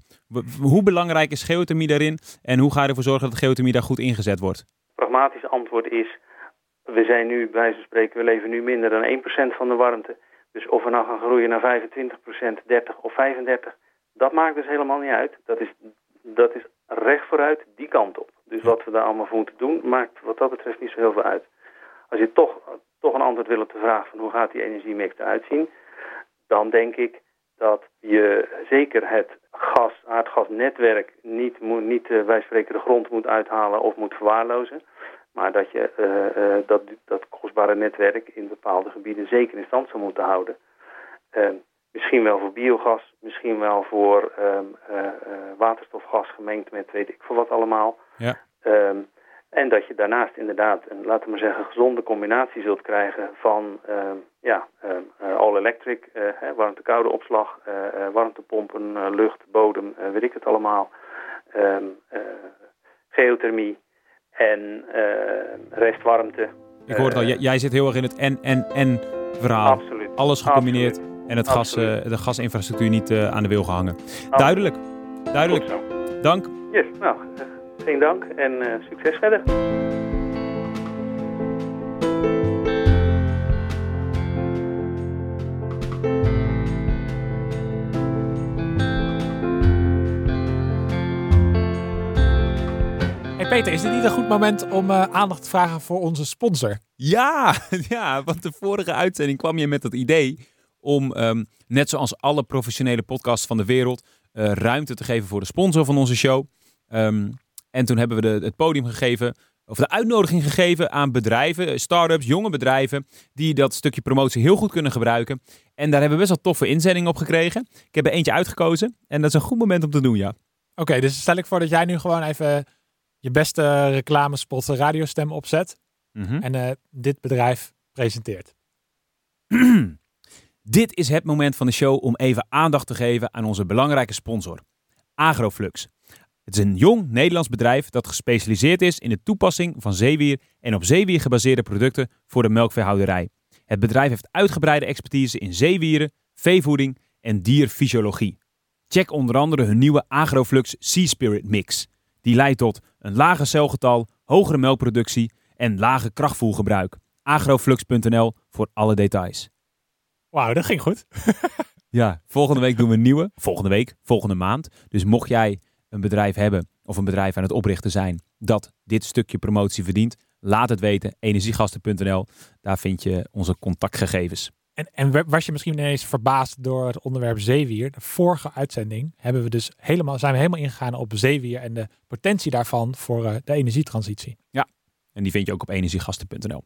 Speaker 1: Hoe belangrijk is geothermie daarin? En hoe ga je ervoor zorgen dat geothermie daar goed ingezet wordt?
Speaker 4: Pragmatisch antwoord is we zijn nu, bij wijze van spreken, we leven nu minder dan 1% van de warmte. Dus of we nou gaan groeien naar 25%, 30 of 35, dat maakt dus helemaal niet uit. Dat is, dat is recht vooruit die kant op. Dus wat we daar allemaal voor moeten doen, maakt wat dat betreft niet zo heel veel uit. Als je toch, toch een antwoord wil op de vraag van hoe gaat die energiemix eruit zien, dan denk ik dat je zeker het gas, aardgasnetwerk niet, moet, niet uh, wij spreken de grond moet uithalen of moet verwaarlozen. Maar dat je uh, dat, dat kostbare netwerk in bepaalde gebieden zeker in stand zou moeten houden. Uh, misschien wel voor biogas, misschien wel voor um, waterstofgas gemengd met weet ik veel wat allemaal. Ja. Um, en dat je daarnaast inderdaad een, laten we maar zeggen, gezonde combinatie zult krijgen van um, ja, all-electric, warmte-koude opslag, warmtepompen, lucht, bodem, weet ik het allemaal, geothermie en uh, restwarmte.
Speaker 1: Ik hoor het al, eh, jij zit heel erg in het en, en, en verhaal.
Speaker 4: Absoluut.
Speaker 1: Alles gecombineerd en het gas, uh, de gasinfrastructuur niet aan de wil gehangen. Absoluut. Duidelijk. Duidelijk. Dank.
Speaker 4: Yes, nou, geen dank en succes verder.
Speaker 2: Peter, is dit niet een goed moment om uh, aandacht te vragen voor onze sponsor?
Speaker 1: Ja, ja, want de vorige uitzending kwam je met het idee om, um, net zoals alle professionele podcasts van de wereld, uh, ruimte te geven voor de sponsor van onze show. Um, en toen hebben we de, het podium gegeven, of de uitnodiging gegeven aan bedrijven, start-ups, jonge bedrijven, die dat stukje promotie heel goed kunnen gebruiken. En daar hebben we best wel toffe inzendingen op gekregen. Ik heb er eentje uitgekozen en dat is een goed moment om te doen, ja.
Speaker 2: Oké, dus stel ik voor dat jij nu gewoon even je beste reclamespot radiostem opzet mm en uh, dit bedrijf presenteert.
Speaker 1: dit is het moment van de show om even aandacht te geven aan onze belangrijke sponsor, Agroflux. Het is een jong Nederlands bedrijf dat gespecialiseerd is in de toepassing van zeewier en op zeewier gebaseerde producten voor de melkveehouderij. Het bedrijf heeft uitgebreide expertise in zeewieren, veevoeding en dierfysiologie. Check onder andere hun nieuwe Agroflux Sea Spirit Mix. Die leidt tot een lager celgetal, hogere melkproductie en lage krachtvoergebruik. Agroflux.nl voor alle details.
Speaker 2: Wauw, dat ging goed.
Speaker 1: ja, volgende week doen we een nieuwe. Volgende week, volgende maand. Dus mocht jij een bedrijf hebben of een bedrijf aan het oprichten zijn dat dit stukje promotie verdient, laat het weten. Energiegasten.nl, daar vind je onze contactgegevens.
Speaker 2: En, en was je misschien ineens verbaasd door het onderwerp zeewier? De vorige uitzending hebben we dus helemaal, zijn we helemaal ingegaan op zeewier en de potentie daarvan voor uh, de energietransitie.
Speaker 1: Ja, en die vind je ook op energiegasten.nl.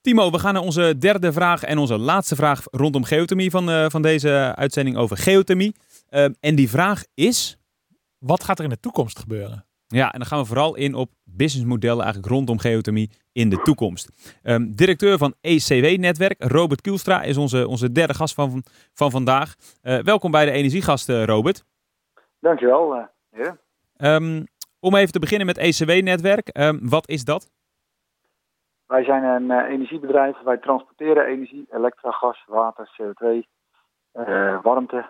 Speaker 1: Timo, we gaan naar onze derde vraag en onze laatste vraag rondom geothermie van, uh, van deze uitzending over geothermie. Uh, en die vraag is...
Speaker 2: Wat gaat er in de toekomst gebeuren?
Speaker 1: Ja, en dan gaan we vooral in op businessmodellen eigenlijk rondom geothermie in de toekomst. Um, directeur van ECW-netwerk, Robert Kielstra, is onze, onze derde gast van, van vandaag. Uh, welkom bij de Energiegasten, Robert.
Speaker 5: Dankjewel, uh.
Speaker 1: Um, om even te beginnen met ECW-netwerk. Um, wat is dat?
Speaker 5: Wij zijn een uh, energiebedrijf. Wij transporteren energie, elektra, gas, water, CO2, warmte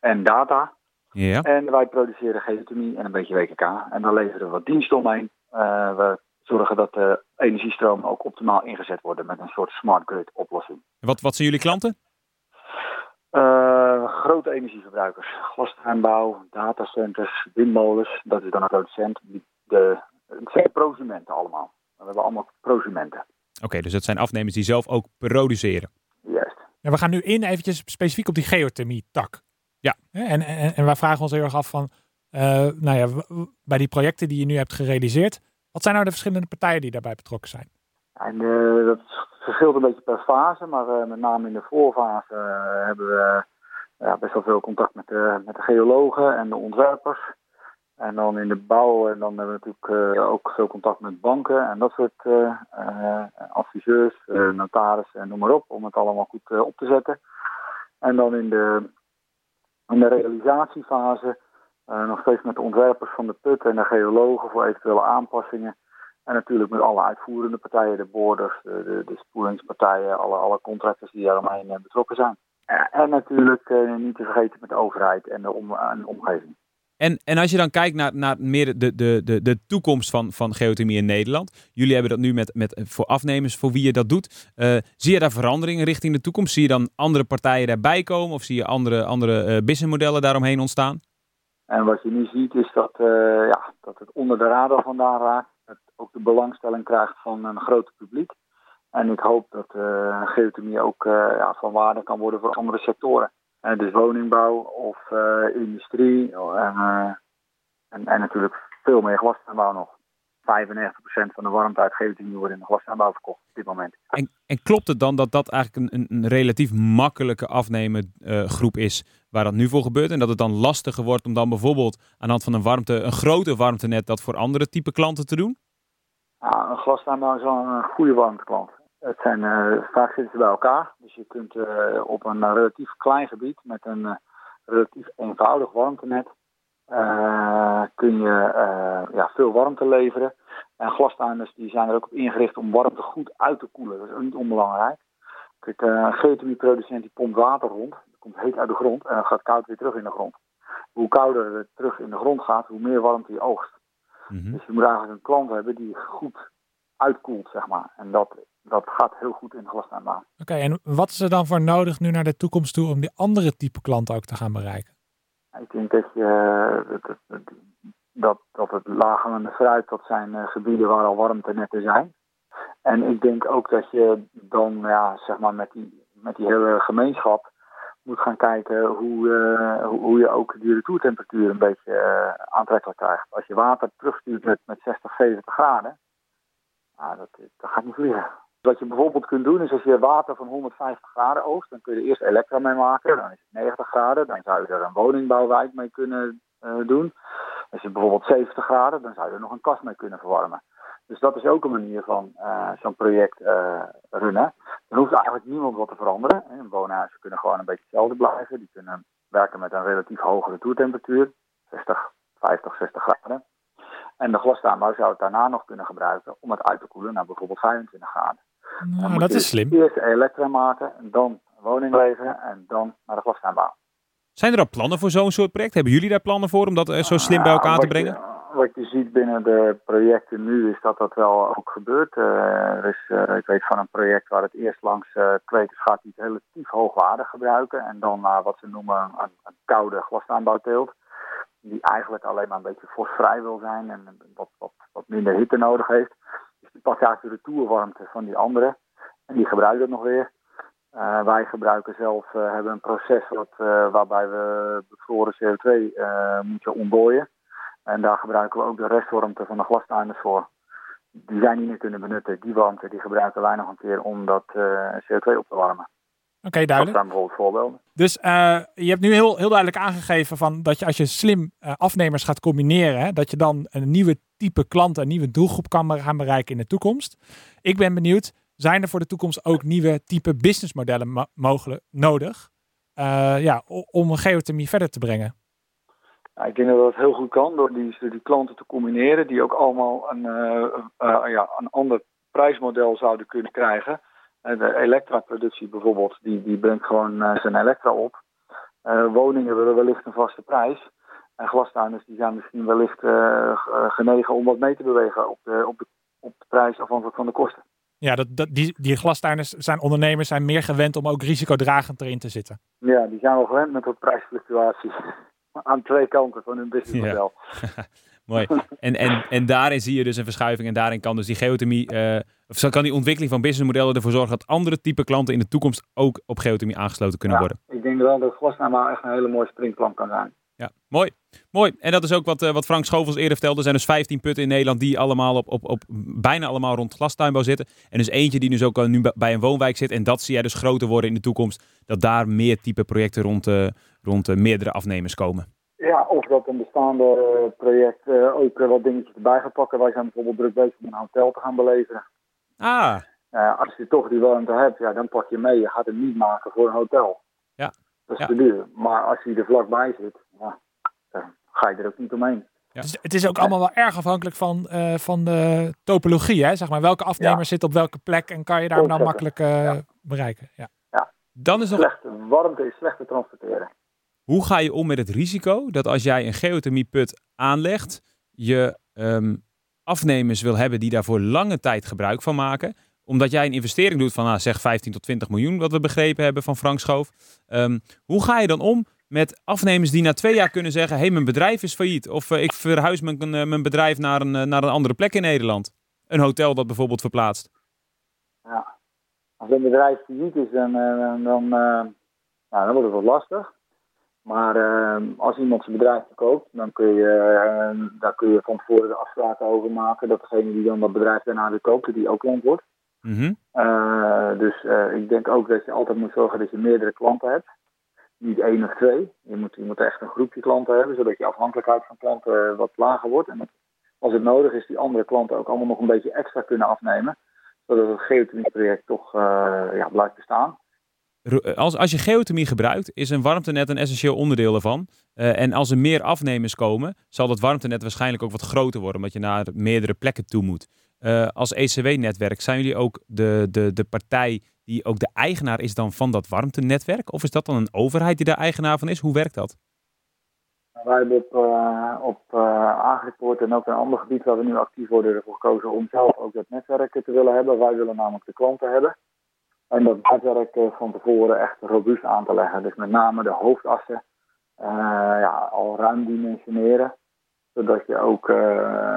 Speaker 5: en data.
Speaker 1: Ja.
Speaker 5: En wij produceren geothermie en een beetje WKK. En dan leveren we wat diensten omheen. Uh, we zorgen dat de energiestromen ook optimaal ingezet worden met een soort smart grid oplossing.
Speaker 1: Wat, wat zijn jullie klanten?
Speaker 5: Uh, grote energieverbruikers, glastuinbouw, datacenters, windmolens, dat is dan een producent. De, het zijn prosumenten allemaal. We hebben allemaal prosumenten.
Speaker 1: Oké, dus dat zijn afnemers die zelf ook produceren.
Speaker 5: Juist.
Speaker 2: En we gaan nu in eventjes specifiek op die geothermie-tak.
Speaker 1: Ja.
Speaker 2: En, en, en wij vragen ons heel erg af van, uh, nou ja, bij die projecten die je nu hebt gerealiseerd, wat zijn nou de verschillende partijen die daarbij betrokken zijn?
Speaker 5: En, uh, dat verschilt een beetje per fase, maar uh, met name in de voorfase hebben we ja, best wel veel contact met de, met de geologen en de ontwerpers. En dan in de bouw, en dan hebben we natuurlijk uh, ook veel contact met banken en dat soort uh, uh, adviseurs, notarissen en noem maar op, om het allemaal goed op te zetten. En dan in de, in de realisatiefase nog steeds met de ontwerpers van de put en de geologen voor eventuele aanpassingen. En natuurlijk met alle uitvoerende partijen, de boorders, de, de, spoelingspartijen, alle, alle contractors die daaromheen betrokken zijn. En natuurlijk niet te vergeten met de overheid en de, en de omgeving.
Speaker 1: En, en als je dan kijkt naar, naar meer de, de, de, de toekomst van, van geothermie in Nederland. Jullie hebben dat nu met, met, voor afnemers, voor wie je dat doet. Uh, zie je daar veranderingen richting de toekomst? Zie je dan andere partijen daarbij komen? Of zie je andere, andere uh, businessmodellen daaromheen ontstaan?
Speaker 5: En wat je nu ziet is dat, ja, dat het onder de radar vandaan raakt. Dat ook de belangstelling krijgt van een groot publiek. En ik hoop dat geothermie ook ja, van waarde kan worden voor andere sectoren. Dus woningbouw of uh, industrie en, uh, en, en, natuurlijk veel meer glastuinbouw nog. 95% van de warmte uit geothermie wordt in de glastuinbouw verkocht op dit moment.
Speaker 1: En, en klopt het dan dat dat eigenlijk een, een relatief makkelijke afnemen groep is waar dat nu voor gebeurt? En dat het dan lastiger wordt om dan bijvoorbeeld aan de hand van een warmte, een grote warmtenet dat voor andere type klanten te doen?
Speaker 5: Ja, een glastuinbouw is wel een goede warmteklant. Het zijn, uh, vaak zitten ze bij elkaar. Dus je kunt uh, op een uh, relatief klein gebied met een relatief eenvoudig warmtenet kun je ja, veel warmte leveren. En glastuiners die zijn er ook op ingericht om warmte goed uit te koelen. Dat is ook niet onbelangrijk. Kijk, een geothermieproducent die pompt water rond. Dat komt heet uit de grond en gaat koud weer terug in de grond. Hoe kouder het terug in de grond gaat, hoe meer warmte je oogst. Mm -hmm. Dus je moet eigenlijk een klant hebben die goed uitkoelt, zeg maar. En dat dat gaat heel goed in de glastuinbouw. Oké,
Speaker 2: okay, en wat is er dan voor nodig nu naar de toekomst toe om die andere type klanten ook te gaan bereiken?
Speaker 5: Ik denk dat je dat, dat, dat het lagerende fruit, dat zijn uh, gebieden waar al warmtenetten zijn. En ik denk ook dat je dan ja, zeg maar met die, met die hele gemeenschap moet gaan kijken hoe, uh, hoe, hoe, je ook die retourtemperatuur een beetje uh, aantrekkelijk krijgt. Als je water terugstuurt met, met 60, 70 graden, nou, dat, dat gaat niet vliegen. Wat je bijvoorbeeld kunt doen is als je water van 150 graden oogst, dan kun je eerst elektra mee maken. Dan is het 90 graden, dan zou je er een woningbouwwijk mee kunnen uh, doen. Als je bijvoorbeeld 70 graden, dan zou je er nog een kast mee kunnen verwarmen. Dus dat is ook een manier van uh, zo'n project uh, runnen. Dan hoeft eigenlijk niemand wat te veranderen. Een woonhuizen kunnen gewoon een beetje hetzelfde blijven. Die kunnen werken met een relatief hogere toertemperatuur, 60, 50, 60 graden. En de glastuinbouw zou het daarna nog kunnen gebruiken om het uit te koelen naar bijvoorbeeld 25 graden.
Speaker 2: Nou, dat is slim.
Speaker 5: Eerst elektra maken, en dan een woning leveren en dan naar de glastuinbouw.
Speaker 1: Zijn er al plannen voor zo'n soort project? Hebben jullie daar plannen voor om dat zo slim bij elkaar te brengen?
Speaker 5: Je, wat je ziet binnen de projecten nu is dat dat wel ook gebeurt. Uh, er is, uh, ik weet van een project waar het eerst langs uh, kwekers gaat die het relatief hoogwaardig gebruiken. En dan naar wat ze noemen een, een koude glastuinbouwteelt. Die eigenlijk alleen maar een beetje fosvrij wil zijn en wat, wat, wat minder hitte nodig heeft. Eigenlijk de retourwarmte van die andere. En die gebruiken het nog weer. Uh, wij gebruiken zelf, uh, hebben een proces wat, uh, waarbij we bevroren CO2 moeten ontdooien. En daar gebruiken we ook de restwarmte van de glastuinders voor. Die zijn niet meer kunnen benutten. Die warmte die gebruiken wij nog een keer om dat CO2 op te warmen.
Speaker 2: Oké, okay, duidelijk.
Speaker 5: Dat zijn bijvoorbeeld voorbeelden.
Speaker 2: Dus je hebt nu heel, heel duidelijk aangegeven van dat je als je slim afnemers gaat combineren, hè, dat je dan een nieuwe type klant, een nieuwe doelgroep kan gaan bereiken in de toekomst. Ik ben benieuwd, zijn er voor de toekomst ook nieuwe type businessmodellen mogelijk nodig uh, ja, om geothermie verder te brengen?
Speaker 5: Ik denk dat dat heel goed kan door die, die klanten te combineren die ook allemaal een, uh, uh, ja, een ander prijsmodel zouden kunnen krijgen. de elektraproductie bijvoorbeeld, die, die brengt gewoon zijn elektra op. woningen willen wellicht een vaste prijs. En glastuiners die zijn misschien wellicht genegen om wat mee te bewegen op de, op de op de prijs afhankelijk van de kosten.
Speaker 2: Ja, dat, dat, die, die glastuiners zijn ondernemers zijn meer gewend om ook risicodragend erin te zitten.
Speaker 5: Ja, die zijn wel gewend met wat prijsfluctuaties. Aan twee kanten van hun businessmodel.
Speaker 1: Mooi. En, en, en daarin zie je dus een verschuiving. En daarin kan dus die geothermie, eh, of kan die ontwikkeling van businessmodellen ervoor zorgen dat andere type klanten in de toekomst ook op geothermie aangesloten kunnen
Speaker 5: Ja,
Speaker 1: worden.
Speaker 5: ik denk wel dat glasnama echt een hele mooie springplank kan zijn.
Speaker 1: Ja, mooi. Mooi. En dat is ook wat, eh, wat Frank Schovels eerder vertelde. Er zijn dus 15 putten in Nederland die allemaal op, op, op bijna allemaal rond glastuinbouw zitten. En dus eentje die dus ook nu bij- een woonwijk zit. En dat zie jij dus groter worden in de toekomst. Dat daar meer type projecten rond, eh, rond eh, meerdere afnemers komen.
Speaker 5: Ja, of dat een bestaande project ook wat dingetjes erbij gaat pakken. Wij zijn bijvoorbeeld druk bezig om een hotel te gaan beleven.
Speaker 1: Ah,
Speaker 5: als je toch die warmte hebt, ja, dan pak je mee. Je gaat het niet maken voor een hotel.
Speaker 1: Ja.
Speaker 5: Dat is
Speaker 1: Ja.
Speaker 5: te duur. Maar als je er vlakbij zit, ga je er ook niet omheen.
Speaker 1: Ja.
Speaker 2: Het, is, het is ook allemaal wel erg afhankelijk van, eh, van de topologie. Hè? Zeg maar, welke afnemer
Speaker 5: Ja.
Speaker 2: zit op welke plek en kan je daar nou makkelijk eh, bereiken. Ja.
Speaker 1: dan is nog
Speaker 5: Slechte warmte is slecht te transporteren.
Speaker 1: Hoe ga je om met het risico dat als jij een geothermieput aanlegt, je ehm, afnemers wil hebben die daar voor lange tijd gebruik van maken? Omdat jij een investering doet van nou, zeg 15 tot 20 miljoen, wat we begrepen hebben van Frank Schoof. Ehm, hoe ga je dan om met afnemers die na twee jaar kunnen zeggen: hé, hey, mijn bedrijf is failliet. Of eh, ik verhuis mijn, eh, mijn bedrijf naar een, eh, naar een andere plek in Nederland. Een hotel dat bijvoorbeeld verplaatst.
Speaker 5: Als een bedrijf failliet is, dan, dan, nou, dan wordt het wat lastig. Maar als iemand zijn bedrijf verkoopt, dan kun je, daar kun je van tevoren de afspraken over maken. Dat degene die dan dat bedrijf daarna weer koopt, die ook klant wordt.
Speaker 1: Mhm.
Speaker 5: Dus ik denk ook dat je altijd moet zorgen dat je meerdere klanten hebt. Niet één of twee. Je moet, je moet echt een groepje klanten hebben, zodat je afhankelijkheid van klanten wat lager wordt. En als het nodig is, die andere klanten ook allemaal nog een beetje extra kunnen afnemen. Zodat het geothermie-project toch eh, ja, blijft bestaan.
Speaker 1: Ro- Als, als je geothermie gebruikt, is een warmtenet een essentieel onderdeel ervan. Eh, en als er meer afnemers komen, zal dat warmtenet waarschijnlijk ook wat groter worden, omdat je naar meerdere plekken toe moet. Eh, als ECW-netwerk, zijn jullie ook de, de, de partij die ook de eigenaar is dan van dat warmtenetwerk? Of is dat dan een overheid die daar eigenaar van is? Hoe werkt dat?
Speaker 5: Wij hebben op, eh op eh en ook een ander gebied waar we nu actief worden ervoor gekozen om zelf ook dat netwerk te willen hebben. Wij willen namelijk de klanten hebben. En dat netwerk eh, van tevoren echt robuust aan te leggen. Dus met name de hoofdassen ja, al ruim dimensioneren. Zodat je ook eh,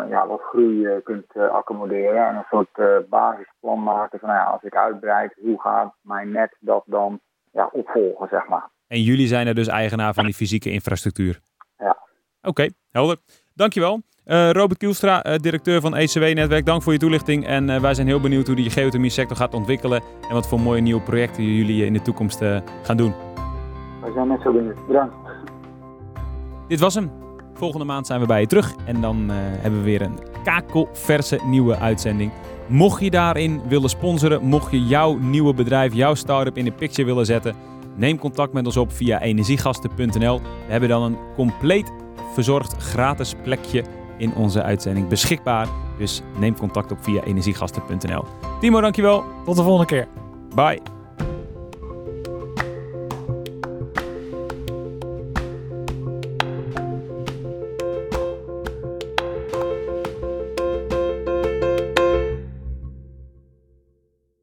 Speaker 5: ja, wat groei eh, kunt eh, accommoderen. En een soort basisplan maken van nou ja, als ik uitbreid, hoe gaat mijn net dat dan ja, opvolgen, zeg maar.
Speaker 1: En jullie zijn er dus eigenaar van die fysieke infrastructuur?
Speaker 5: Ja.
Speaker 1: Oké, helder. Dankjewel. Robert Kielstra, directeur van ECW-netwerk, dank voor je toelichting. En wij zijn heel benieuwd hoe die geothermie-sector gaat ontwikkelen. En wat voor mooie nieuwe projecten jullie in de toekomst gaan doen.
Speaker 5: Wij zijn net zo benieuwd. Bedankt.
Speaker 1: Dit was hem. Volgende maand zijn we bij je terug. En dan eh, hebben we weer een kakelverse nieuwe uitzending. Mocht je daarin willen sponsoren, mocht je jouw nieuwe bedrijf, jouw start-up in de picture willen zetten, neem contact met ons op via energiegasten.nl. We hebben dan een compleet verzorgd gratis plekje in onze uitzending beschikbaar. Dus neem contact op via energiegasten.nl. Timo, dankjewel.
Speaker 2: Tot de volgende keer.
Speaker 1: Bye.